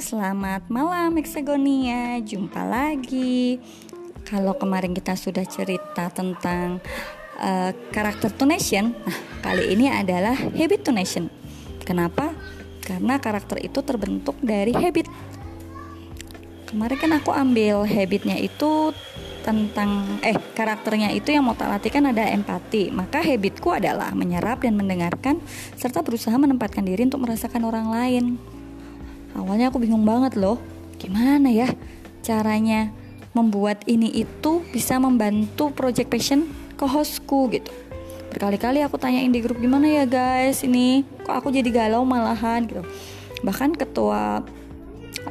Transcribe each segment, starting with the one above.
selamat malam Hexagonia. Jumpa lagi. Kalau kemarin kita sudah cerita tentang uh, karakter tonation, nah kali ini adalah habit tonation. Kenapa? Karena karakter itu terbentuk dari habit. Kemarin kan aku ambil habitnya itu tentang eh karakternya itu yang mau tak latihkan ada empati. Maka habitku adalah menyerap dan mendengarkan serta berusaha menempatkan diri untuk merasakan orang lain awalnya aku bingung banget loh gimana ya caranya membuat ini itu bisa membantu project passion ke hostku gitu. Berkali-kali aku tanyain di grup gimana ya guys ini? Kok aku jadi galau malahan? gitu. Bahkan ketua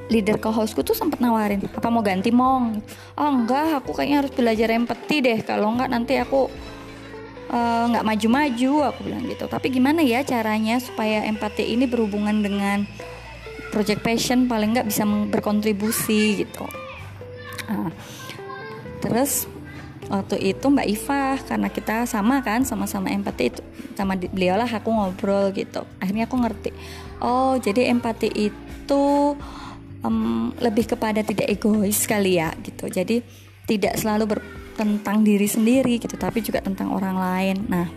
leader ke hostku tuh sempat nawarin apa mau ganti mong? Oh enggak aku kayaknya harus belajar empati deh. Kalau enggak nanti aku eh, nggak uh, maju-maju aku bilang gitu. Tapi gimana ya caranya supaya empati ini berhubungan dengan project passion paling nggak bisa berkontribusi gitu. Nah, terus waktu itu Mbak Iva karena kita sama kan sama-sama empati itu sama beliau lah aku ngobrol gitu. Akhirnya aku ngerti oh jadi empati itu um, lebih kepada tidak egois kali ya gitu. Jadi tidak selalu ber tentang diri sendiri gitu tapi juga tentang orang lain. Nah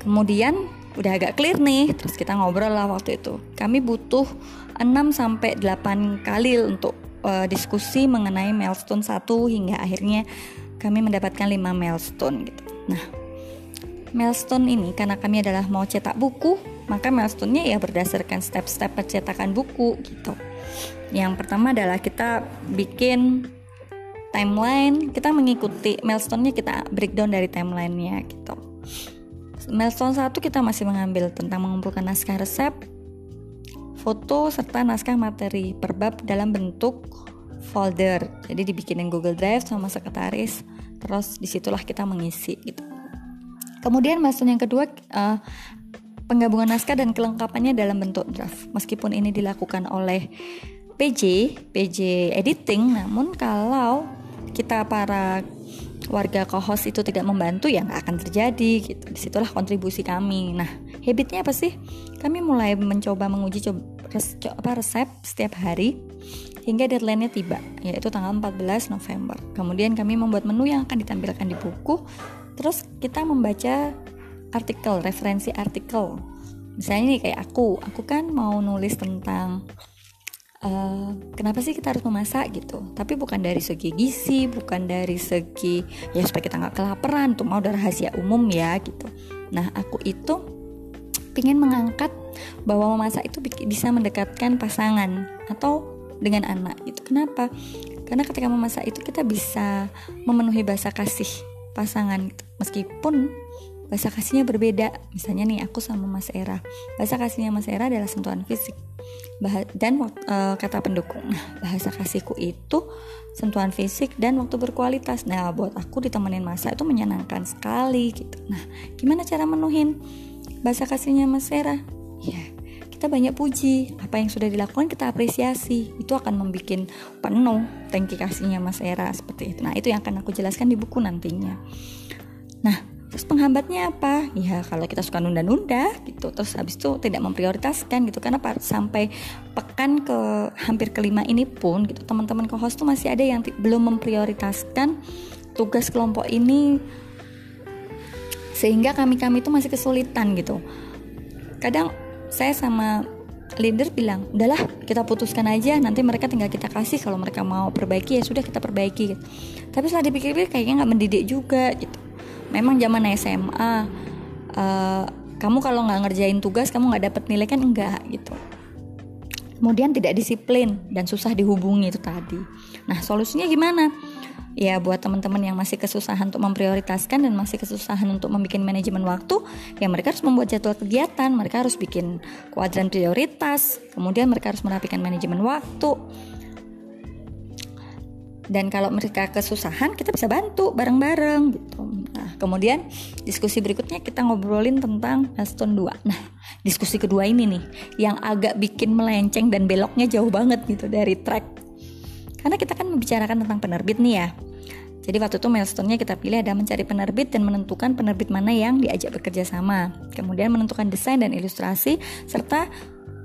kemudian udah agak clear nih terus kita ngobrol lah waktu itu. Kami butuh 6 sampai 8 kali untuk uh, diskusi mengenai milestone 1 hingga akhirnya kami mendapatkan 5 milestone gitu. Nah milestone ini karena kami adalah mau cetak buku maka milestone-nya ya berdasarkan step-step pencetakan buku gitu. Yang pertama adalah kita bikin timeline kita mengikuti milestone-nya kita breakdown dari timeline-nya gitu milestone 1 kita masih mengambil tentang mengumpulkan naskah resep, foto serta naskah materi per bab dalam bentuk folder. Jadi dibikinin Google Drive sama sekretaris, terus di situlah kita mengisi gitu. Kemudian milestone yang kedua uh, penggabungan naskah dan kelengkapannya dalam bentuk draft. Meskipun ini dilakukan oleh PJ, PJ editing, namun kalau kita para warga kohos itu tidak membantu ya nggak akan terjadi gitu. Di situlah kontribusi kami. Nah habitnya apa sih? Kami mulai mencoba menguji coba res, apa, resep setiap hari hingga deadline-nya tiba yaitu tanggal 14 November. Kemudian kami membuat menu yang akan ditampilkan di buku. Terus kita membaca artikel referensi artikel. Misalnya nih kayak aku aku kan mau nulis tentang uh, kenapa sih kita harus memasak gitu? Tapi bukan dari segi gizi bukan dari segi ya supaya kita nggak kelaparan untuk mau udah rahasia umum ya gitu. Nah aku itu ingin mengangkat bahwa memasak itu bisa mendekatkan pasangan atau dengan anak itu kenapa? Karena ketika memasak itu kita bisa memenuhi bahasa kasih pasangan gitu. meskipun bahasa kasihnya berbeda. Misalnya nih aku sama Mas Era. Bahasa kasihnya Mas Era adalah sentuhan fisik. Bah dan uh, kata pendukung. Nah bahasa kasihku itu sentuhan fisik dan waktu berkualitas. Nah buat aku ditemenin masa itu menyenangkan sekali gitu. Nah gimana cara menuhin bahasa kasihnya Mas Era? Ya kita banyak puji. Apa yang sudah dilakukan kita apresiasi. Itu akan membuat penuh tangki kasihnya Mas Era seperti itu. Nah itu yang akan aku jelaskan di buku nantinya. Nah Terus penghambatnya apa? Ya kalau kita suka nunda-nunda gitu, terus habis itu tidak memprioritaskan gitu karena sampai pekan ke hampir kelima ini pun gitu teman-teman co-host tuh masih ada yang belum memprioritaskan tugas kelompok ini sehingga kami-kami itu masih kesulitan gitu. Kadang saya sama leader bilang udahlah kita putuskan aja nanti mereka tinggal kita kasih kalau mereka mau perbaiki ya sudah kita perbaiki gitu. tapi setelah dipikir-pikir kayaknya nggak mendidik juga gitu memang zaman SMA uh, eh, kamu kalau nggak ngerjain tugas kamu nggak dapat nilai kan enggak gitu. Kemudian tidak disiplin dan susah dihubungi itu tadi. Nah solusinya gimana? Ya buat teman-teman yang masih kesusahan untuk memprioritaskan dan masih kesusahan untuk membuat manajemen waktu ya mereka harus membuat jadwal kegiatan. Mereka harus bikin kuadran prioritas kemudian mereka harus merapikan manajemen waktu. Dan kalau mereka kesusahan kita bisa bantu bareng-bareng gitu kemudian diskusi berikutnya kita ngobrolin tentang milestone 2 nah diskusi kedua ini nih yang agak bikin melenceng dan beloknya jauh banget gitu dari track karena kita kan membicarakan tentang penerbit nih ya jadi waktu itu milestone-nya kita pilih ada mencari penerbit dan menentukan penerbit mana yang diajak bekerja sama. Kemudian menentukan desain dan ilustrasi serta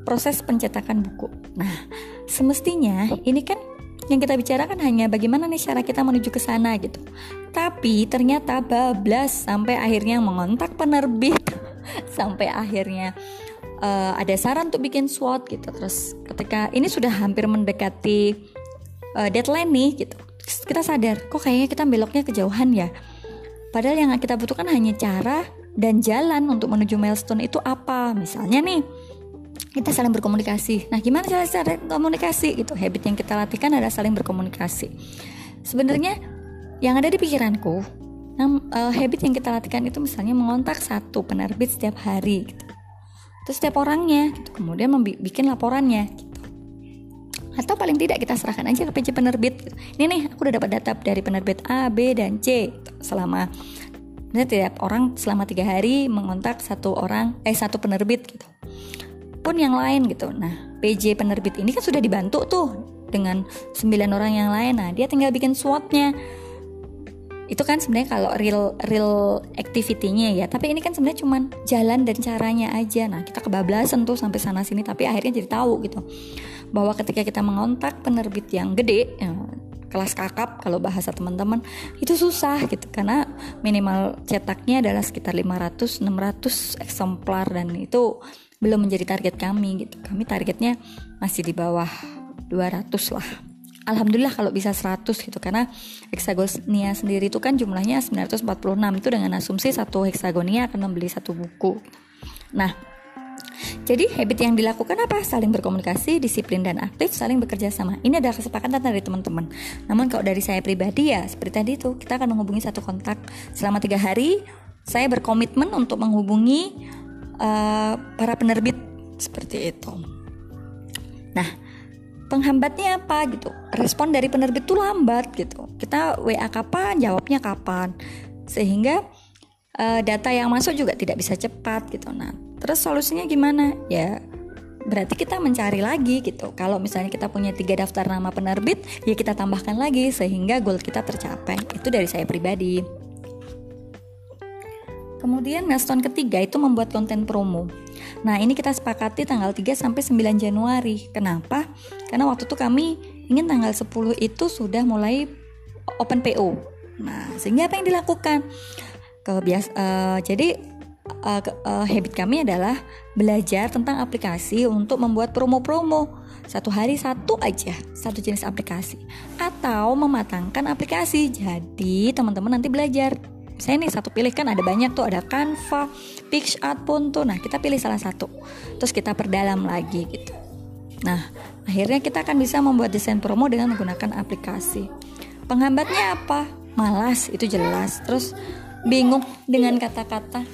proses pencetakan buku. Nah, semestinya ini kan yang kita bicarakan hanya bagaimana nih cara kita menuju ke sana gitu. Tapi ternyata bablas sampai akhirnya mengontak penerbit, sampai akhirnya uh, ada saran untuk bikin SWOT gitu. Terus ketika ini sudah hampir mendekati uh, deadline nih gitu, kita sadar kok kayaknya kita beloknya kejauhan ya. Padahal yang kita butuhkan hanya cara dan jalan untuk menuju milestone itu apa. Misalnya nih, kita saling berkomunikasi. Nah, gimana cara cara komunikasi gitu? Habit yang kita latihkan adalah saling berkomunikasi. Sebenarnya yang ada di pikiranku, nah, uh, habit yang kita latihkan itu misalnya mengontak satu penerbit setiap hari gitu. Terus setiap orangnya gitu. Kemudian bikin laporannya gitu. Atau paling tidak kita serahkan aja ke PJ penerbit. Gitu. Ini nih, aku udah dapat data dari penerbit A, B, dan C gitu. selama Nah, tiap orang selama tiga hari mengontak satu orang, eh satu penerbit gitu pun yang lain gitu. Nah, PJ penerbit ini kan sudah dibantu tuh dengan 9 orang yang lain. Nah, dia tinggal bikin SWOT-nya. Itu kan sebenarnya kalau real real activity-nya ya, tapi ini kan sebenarnya cuman jalan dan caranya aja. Nah, kita kebablasan tuh sampai sana sini tapi akhirnya jadi tahu gitu. Bahwa ketika kita mengontak penerbit yang gede, ya, kelas kakap kalau bahasa teman-teman itu susah gitu karena minimal cetaknya adalah sekitar 500 600 eksemplar dan itu belum menjadi target kami gitu kami targetnya masih di bawah 200 lah Alhamdulillah kalau bisa 100 gitu karena heksagonia sendiri itu kan jumlahnya 946 itu dengan asumsi satu heksagonia akan membeli satu buku. Nah, jadi habit yang dilakukan apa? Saling berkomunikasi, disiplin dan aktif, saling bekerja sama. Ini adalah kesepakatan dari teman-teman. Namun kalau dari saya pribadi ya seperti tadi itu kita akan menghubungi satu kontak selama tiga hari. Saya berkomitmen untuk menghubungi uh, para penerbit seperti itu. Nah, penghambatnya apa gitu? Respon dari penerbit tuh lambat gitu. Kita WA kapan, jawabnya kapan, sehingga uh, data yang masuk juga tidak bisa cepat gitu. Nah, terus solusinya gimana? Ya berarti kita mencari lagi gitu. Kalau misalnya kita punya tiga daftar nama penerbit, ya kita tambahkan lagi sehingga goal kita tercapai. Itu dari saya pribadi. Kemudian milestone ketiga itu membuat konten promo. Nah, ini kita sepakati tanggal 3 sampai 9 Januari. Kenapa? Karena waktu itu kami ingin tanggal 10 itu sudah mulai open PO. Nah, sehingga apa yang dilakukan? Kebias uh, jadi uh, uh, habit kami adalah belajar tentang aplikasi untuk membuat promo-promo satu hari satu aja satu jenis aplikasi atau mematangkan aplikasi jadi teman-teman nanti belajar saya nih satu pilih kan ada banyak tuh ada Canva, PixArt pun tuh. Nah kita pilih salah satu, terus kita perdalam lagi gitu. Nah akhirnya kita akan bisa membuat desain promo dengan menggunakan aplikasi. Penghambatnya apa? Malas itu jelas. Terus bingung dengan kata-kata.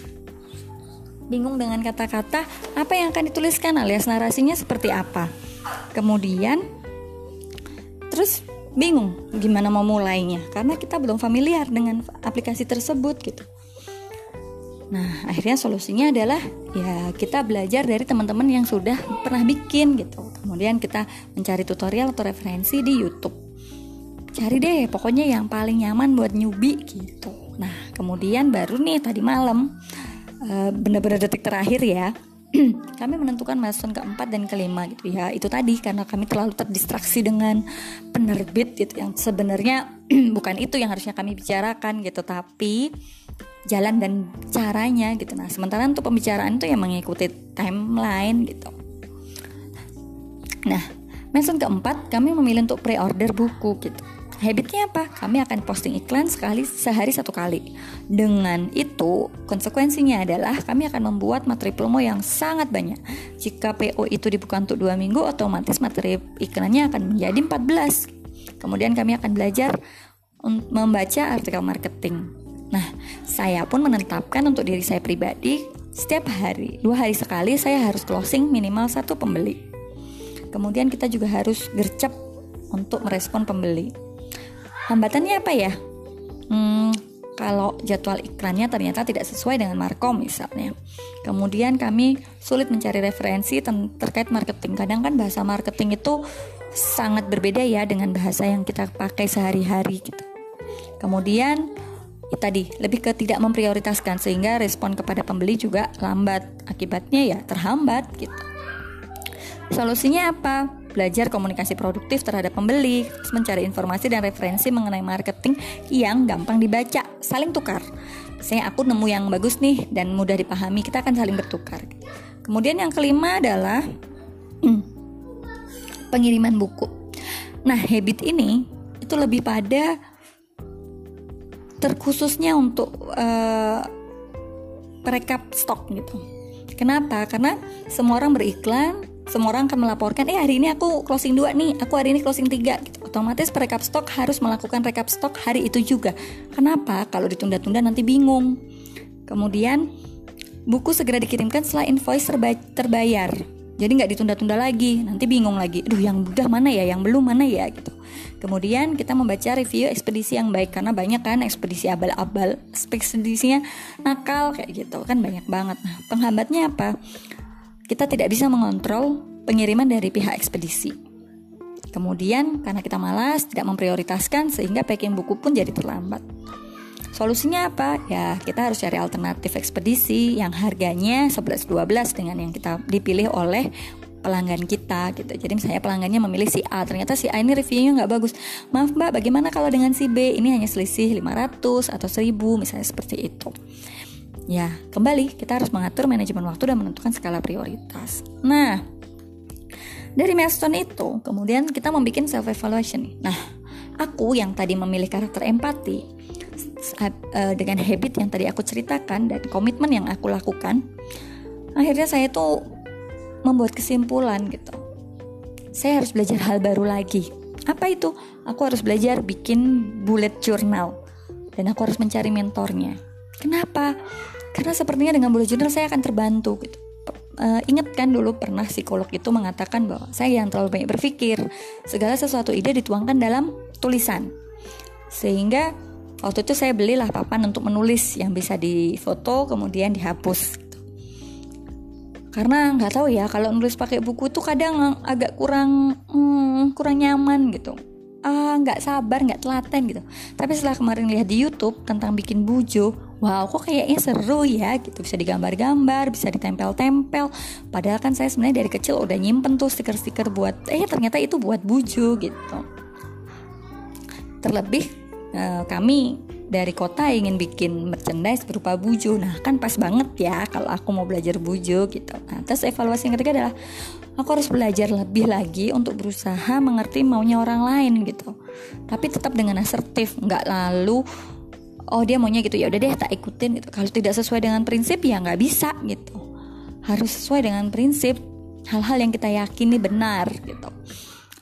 Bingung dengan kata-kata apa yang akan dituliskan alias narasinya seperti apa. Kemudian terus bingung gimana mau mulainya karena kita belum familiar dengan aplikasi tersebut gitu. Nah, akhirnya solusinya adalah ya kita belajar dari teman-teman yang sudah pernah bikin gitu. Kemudian kita mencari tutorial atau referensi di YouTube. Cari deh pokoknya yang paling nyaman buat newbie gitu. Nah, kemudian baru nih tadi malam uh, benar-benar detik terakhir ya kami menentukan milestone keempat dan kelima gitu ya. Itu tadi karena kami terlalu terdistraksi dengan penerbit gitu yang sebenarnya bukan itu yang harusnya kami bicarakan gitu tapi jalan dan caranya gitu. Nah sementara untuk pembicaraan itu yang mengikuti timeline gitu. Nah milestone keempat kami memilih untuk pre-order buku gitu Habitnya apa? Kami akan posting iklan sekali sehari satu kali. Dengan itu, konsekuensinya adalah kami akan membuat materi promo yang sangat banyak. Jika PO itu dibuka untuk dua minggu, otomatis materi iklannya akan menjadi 14. Kemudian kami akan belajar membaca artikel marketing. Nah, saya pun menetapkan untuk diri saya pribadi setiap hari, dua hari sekali saya harus closing minimal satu pembeli. Kemudian kita juga harus gercep untuk merespon pembeli. Hambatannya apa ya? Hmm, kalau jadwal iklannya ternyata tidak sesuai dengan markom misalnya. Kemudian kami sulit mencari referensi terkait marketing. Kadang kan bahasa marketing itu sangat berbeda ya dengan bahasa yang kita pakai sehari-hari gitu. Kemudian ya tadi lebih ke tidak memprioritaskan sehingga respon kepada pembeli juga lambat. Akibatnya ya terhambat gitu. Solusinya apa? Belajar komunikasi produktif terhadap pembeli, mencari informasi dan referensi mengenai marketing yang gampang dibaca, saling tukar. Saya aku nemu yang bagus nih dan mudah dipahami, kita akan saling bertukar. Kemudian yang kelima adalah hmm, pengiriman buku. Nah, habit ini itu lebih pada terkhususnya untuk uh, perekap stok gitu. Kenapa? Karena semua orang beriklan, semua orang akan melaporkan, eh hari ini aku closing 2 nih, aku hari ini closing 3 gitu. Otomatis perekap stok harus melakukan rekap stok hari itu juga. Kenapa? Kalau ditunda-tunda nanti bingung. Kemudian buku segera dikirimkan setelah invoice terbayar. Jadi nggak ditunda-tunda lagi, nanti bingung lagi. Aduh, yang udah mana ya, yang belum mana ya gitu. Kemudian kita membaca review ekspedisi yang baik karena banyak kan ekspedisi abal-abal, ekspedisinya nakal kayak gitu kan banyak banget. Nah, penghambatnya apa? Kita tidak bisa mengontrol pengiriman dari pihak ekspedisi. Kemudian karena kita malas, tidak memprioritaskan sehingga packing buku pun jadi terlambat. Solusinya apa? Ya, kita harus cari alternatif ekspedisi yang harganya 11-12 dengan yang kita dipilih oleh pelanggan kita gitu. Jadi misalnya pelanggannya memilih si A, ternyata si A ini reviewnya nggak bagus. Maaf Mbak, bagaimana kalau dengan si B? Ini hanya selisih 500 atau 1000 misalnya seperti itu. Ya, kembali kita harus mengatur manajemen waktu dan menentukan skala prioritas. Nah, dari milestone itu, kemudian kita membuat self evaluation. Nah, aku yang tadi memilih karakter empati, uh, dengan habit yang tadi aku ceritakan dan komitmen yang aku lakukan akhirnya saya tuh membuat kesimpulan gitu. Saya harus belajar hal baru lagi. Apa itu? Aku harus belajar bikin bullet journal. Dan aku harus mencari mentornya. Kenapa karena sepertinya dengan bullet journal saya akan terbantu gitu. Uh, ingat kan dulu pernah psikolog itu mengatakan bahwa saya yang terlalu banyak berpikir segala sesuatu ide dituangkan dalam tulisan. Sehingga waktu itu saya belilah papan untuk menulis yang bisa difoto kemudian dihapus gitu. karena nggak tahu ya kalau nulis pakai buku itu kadang agak kurang hmm, kurang nyaman gitu ah nggak sabar nggak telaten gitu. Tapi setelah kemarin lihat di YouTube tentang bikin bujo wow kok kayaknya seru ya gitu. Bisa digambar-gambar bisa ditempel-tempel. Padahal kan saya sebenarnya dari kecil udah nyimpen tuh stiker-stiker buat eh ternyata itu buat bujo gitu. Terlebih Eh, kami dari kota ingin bikin merchandise berupa bujo nah kan pas banget ya kalau aku mau belajar bujo gitu. Nah terus evaluasi yang ketiga adalah aku harus belajar lebih lagi untuk berusaha mengerti maunya orang lain gitu. Tapi tetap dengan asertif nggak lalu oh dia maunya gitu ya udah deh tak ikutin gitu. Kalau tidak sesuai dengan prinsip ya nggak bisa gitu. Harus sesuai dengan prinsip hal-hal yang kita yakini benar gitu.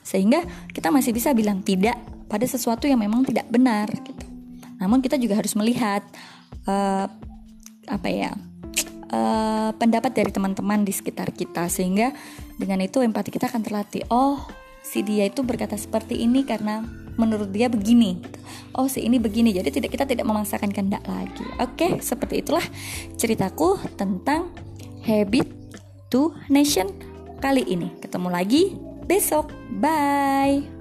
Sehingga kita masih bisa bilang tidak pada sesuatu yang memang tidak benar gitu. Namun kita juga harus melihat uh, apa ya uh, pendapat dari teman-teman di sekitar kita sehingga dengan itu empati kita akan terlatih. Oh, si dia itu berkata seperti ini karena menurut dia begini. Oh, si ini begini. Jadi tidak kita tidak memaksakan kehendak lagi. Oke, seperti itulah ceritaku tentang habit to nation kali ini. Ketemu lagi besok. Bye.